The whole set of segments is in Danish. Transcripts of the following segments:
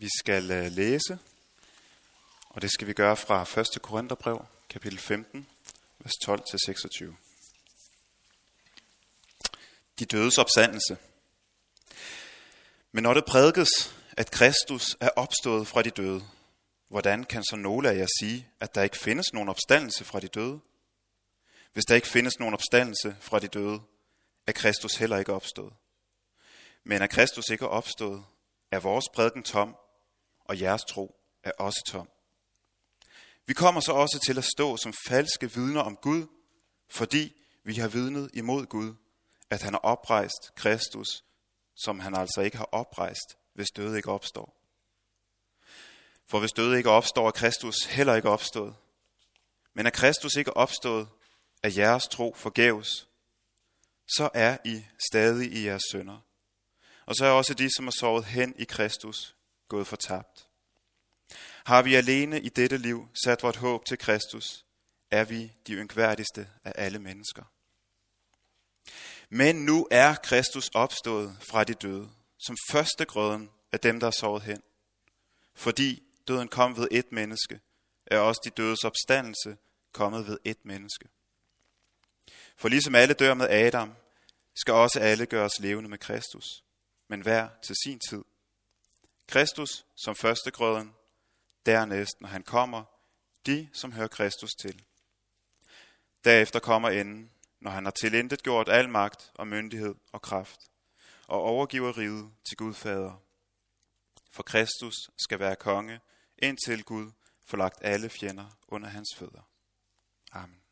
Vi skal øh, læse, og det skal vi gøre fra 1. Korintherbrev, kapitel 15, vers 12-26. De dødes opstandelse. Men når det prædikes, at Kristus er opstået fra de døde, hvordan kan så nogle af jer sige, at der ikke findes nogen opstandelse fra de døde? Hvis der ikke findes nogen opstandelse fra de døde, er Kristus heller ikke opstået. Men er Kristus ikke opstået, er vores prædiken tom, og jeres tro er også tom. Vi kommer så også til at stå som falske vidner om Gud, fordi vi har vidnet imod Gud, at han har oprejst Kristus, som han altså ikke har oprejst, hvis døde ikke opstår. For hvis døde ikke opstår, er Kristus heller ikke opstået. Men er Kristus ikke opstået, er jeres tro forgæves, så er I stadig i jeres sønder. Og så er også de, som er sovet hen i Kristus, gået fortabt. Har vi alene i dette liv sat vort håb til Kristus, er vi de yngværdigste af alle mennesker. Men nu er Kristus opstået fra de døde, som første grøden af dem, der er sovet hen. Fordi døden kom ved et menneske, er også de dødes opstandelse kommet ved et menneske. For ligesom alle dør med Adam, skal også alle gøres levende med Kristus, men hver til sin tid. Kristus som første grøden, dernæst, når han kommer, de, som hører Kristus til. Derefter kommer enden, når han har tilintet gjort al magt og myndighed og kraft, og overgiver riget til Gud Fader. For Kristus skal være konge, indtil Gud får lagt alle fjender under hans fødder. Amen.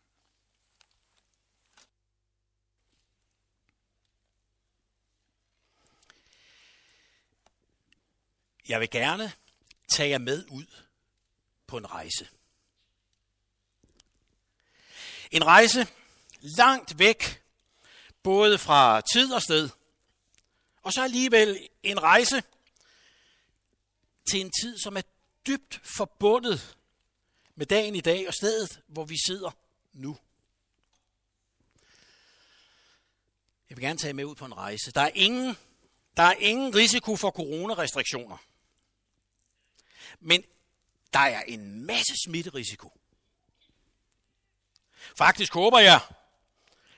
Jeg vil gerne tage jer med ud på en rejse. En rejse langt væk, både fra tid og sted, og så alligevel en rejse til en tid, som er dybt forbundet med dagen i dag og stedet, hvor vi sidder nu. Jeg vil gerne tage med ud på en rejse. Der er ingen, der er ingen risiko for coronarestriktioner. Men der er en masse smitterisiko. Faktisk håber jeg,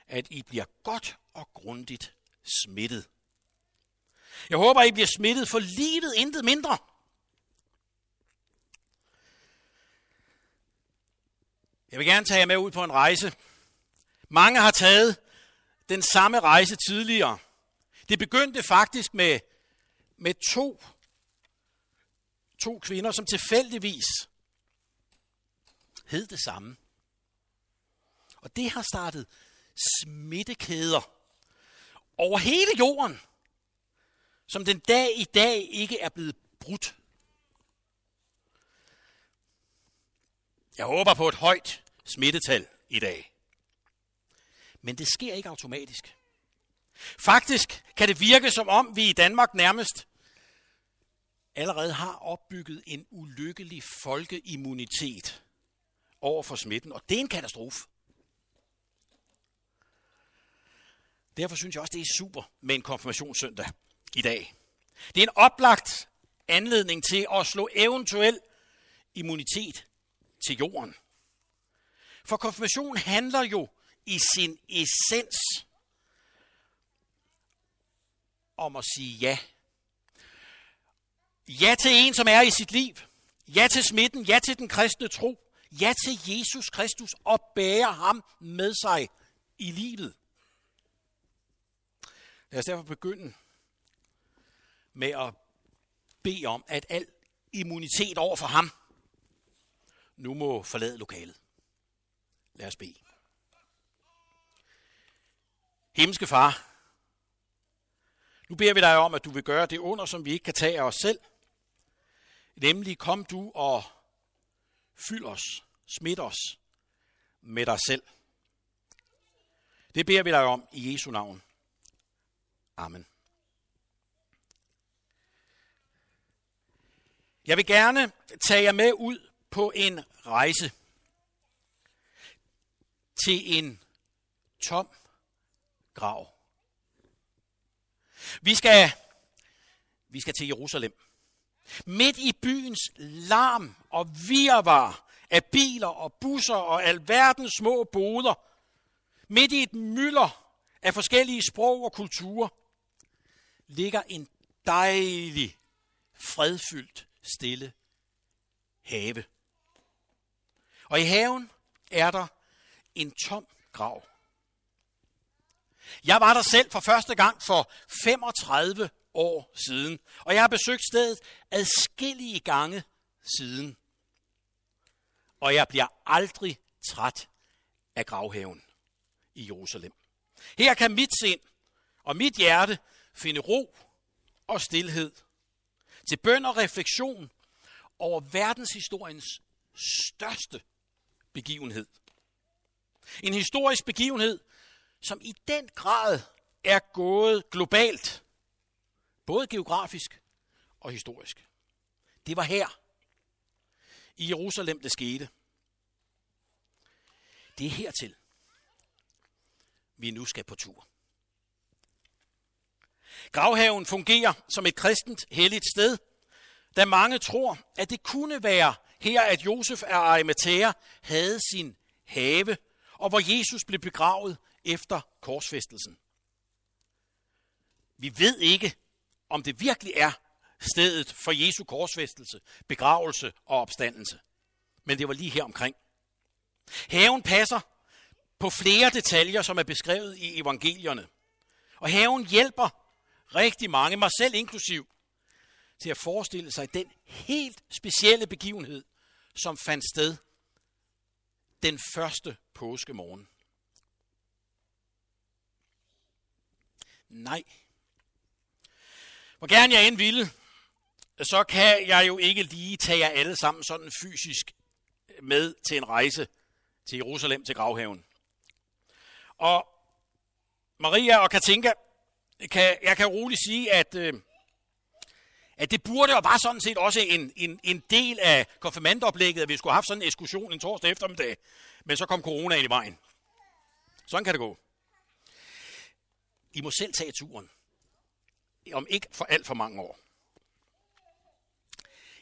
at I bliver godt og grundigt smittet. Jeg håber, I bliver smittet for livet, intet mindre. Jeg vil gerne tage jer med ud på en rejse. Mange har taget den samme rejse tidligere. Det begyndte faktisk med, med to to kvinder, som tilfældigvis hed det samme. Og det har startet smittekæder over hele jorden, som den dag i dag ikke er blevet brudt. Jeg håber på et højt smittetal i dag. Men det sker ikke automatisk. Faktisk kan det virke som om vi i Danmark nærmest allerede har opbygget en ulykkelig folkeimmunitet over for smitten, og det er en katastrofe. Derfor synes jeg også, det er super med en konfirmationssøndag i dag. Det er en oplagt anledning til at slå eventuel immunitet til jorden. For konfirmation handler jo i sin essens om at sige ja Ja til en, som er i sit liv. Ja til smitten. Ja til den kristne tro. Ja til Jesus Kristus og bære ham med sig i livet. Lad os derfor begynde med at bede om, at al immunitet over for ham nu må forlade lokalet. Lad os bede. Himmelske far, nu beder vi dig om, at du vil gøre det under, som vi ikke kan tage af os selv. Nemlig kom du og fyld os, smid os med dig selv. Det beder vi dig om i Jesu navn. Amen. Jeg vil gerne tage jer med ud på en rejse til en tom grav. Vi skal, vi skal til Jerusalem. Midt i byens larm og virvar af biler og busser og alverdens små boder, midt i et mylder af forskellige sprog og kulturer, ligger en dejlig, fredfyldt, stille have. Og i haven er der en tom grav. Jeg var der selv for første gang for 35 år siden, og jeg har besøgt stedet adskillige gange siden. Og jeg bliver aldrig træt af gravhaven i Jerusalem. Her kan mit sind og mit hjerte finde ro og stillhed til bøn og refleksion over verdenshistoriens største begivenhed. En historisk begivenhed, som i den grad er gået globalt, både geografisk og historisk. Det var her, i Jerusalem, det skete. Det er hertil, vi nu skal på tur. Gravhaven fungerer som et kristent helligt sted, da mange tror, at det kunne være her, at Josef af Arimathea havde sin have, og hvor Jesus blev begravet efter korsfæstelsen. Vi ved ikke, om det virkelig er stedet for Jesu korsfæstelse, begravelse og opstandelse. Men det var lige her omkring. Haven passer på flere detaljer, som er beskrevet i evangelierne. Og haven hjælper rigtig mange, mig selv inklusiv, til at forestille sig den helt specielle begivenhed, som fandt sted den første påskemorgen. Nej. Hvor gerne jeg end ville, så kan jeg jo ikke lige tage jer alle sammen sådan fysisk med til en rejse til Jerusalem, til gravhaven. Og Maria og Katinka, kan, jeg kan roligt sige, at, øh, at det burde og var sådan set også en, en, en del af konfirmandoplægget, at vi skulle have haft sådan en ekskursion en torsdag eftermiddag, men så kom corona ind i vejen. Sådan kan det gå. I må selv tage turen. Om ikke for alt for mange år.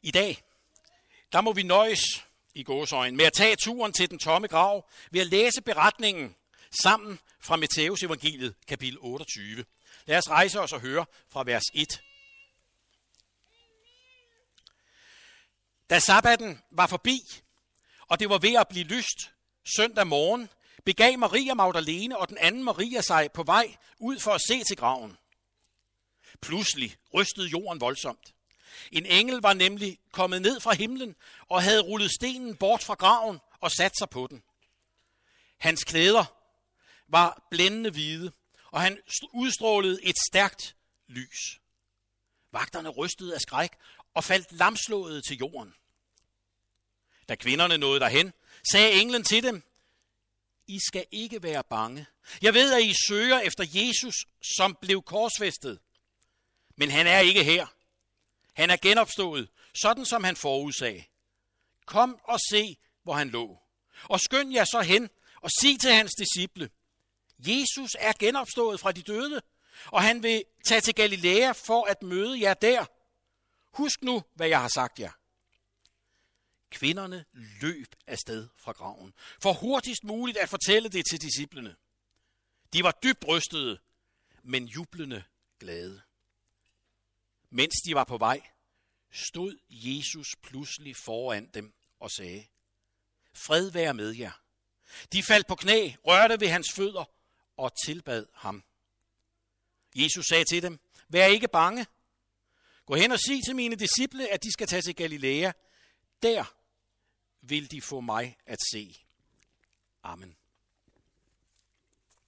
I dag, der må vi nøjes i gåsøjen med at tage turen til den tomme grav ved at læse beretningen sammen fra Matteus evangeliet, kapitel 28. Lad os rejse os og høre fra vers 1. Da sabbaten var forbi, og det var ved at blive lyst søndag morgen, begav Maria Magdalene og den anden Maria sig på vej ud for at se til graven. Pludselig rystede jorden voldsomt. En engel var nemlig kommet ned fra himlen og havde rullet stenen bort fra graven og sat sig på den. Hans klæder var blændende hvide, og han udstrålede et stærkt lys. Vagterne rystede af skræk og faldt lamslået til jorden. Da kvinderne nåede derhen, sagde englen til dem, I skal ikke være bange. Jeg ved, at I søger efter Jesus, som blev korsfæstet. Men han er ikke her. Han er genopstået, sådan som han forudsagde. Kom og se, hvor han lå. Og skynd jer så hen og sig til hans disciple. Jesus er genopstået fra de døde, og han vil tage til Galilea for at møde jer der. Husk nu, hvad jeg har sagt jer. Kvinderne løb afsted fra graven, for hurtigst muligt at fortælle det til disciplene. De var dybt rystede, men jublende glade. Mens de var på vej, stod Jesus pludselig foran dem og sagde, Fred være med jer. De faldt på knæ, rørte ved hans fødder og tilbad ham. Jesus sagde til dem, Vær ikke bange. Gå hen og sig til mine disciple, at de skal tage til Galilea. Der vil de få mig at se. Amen.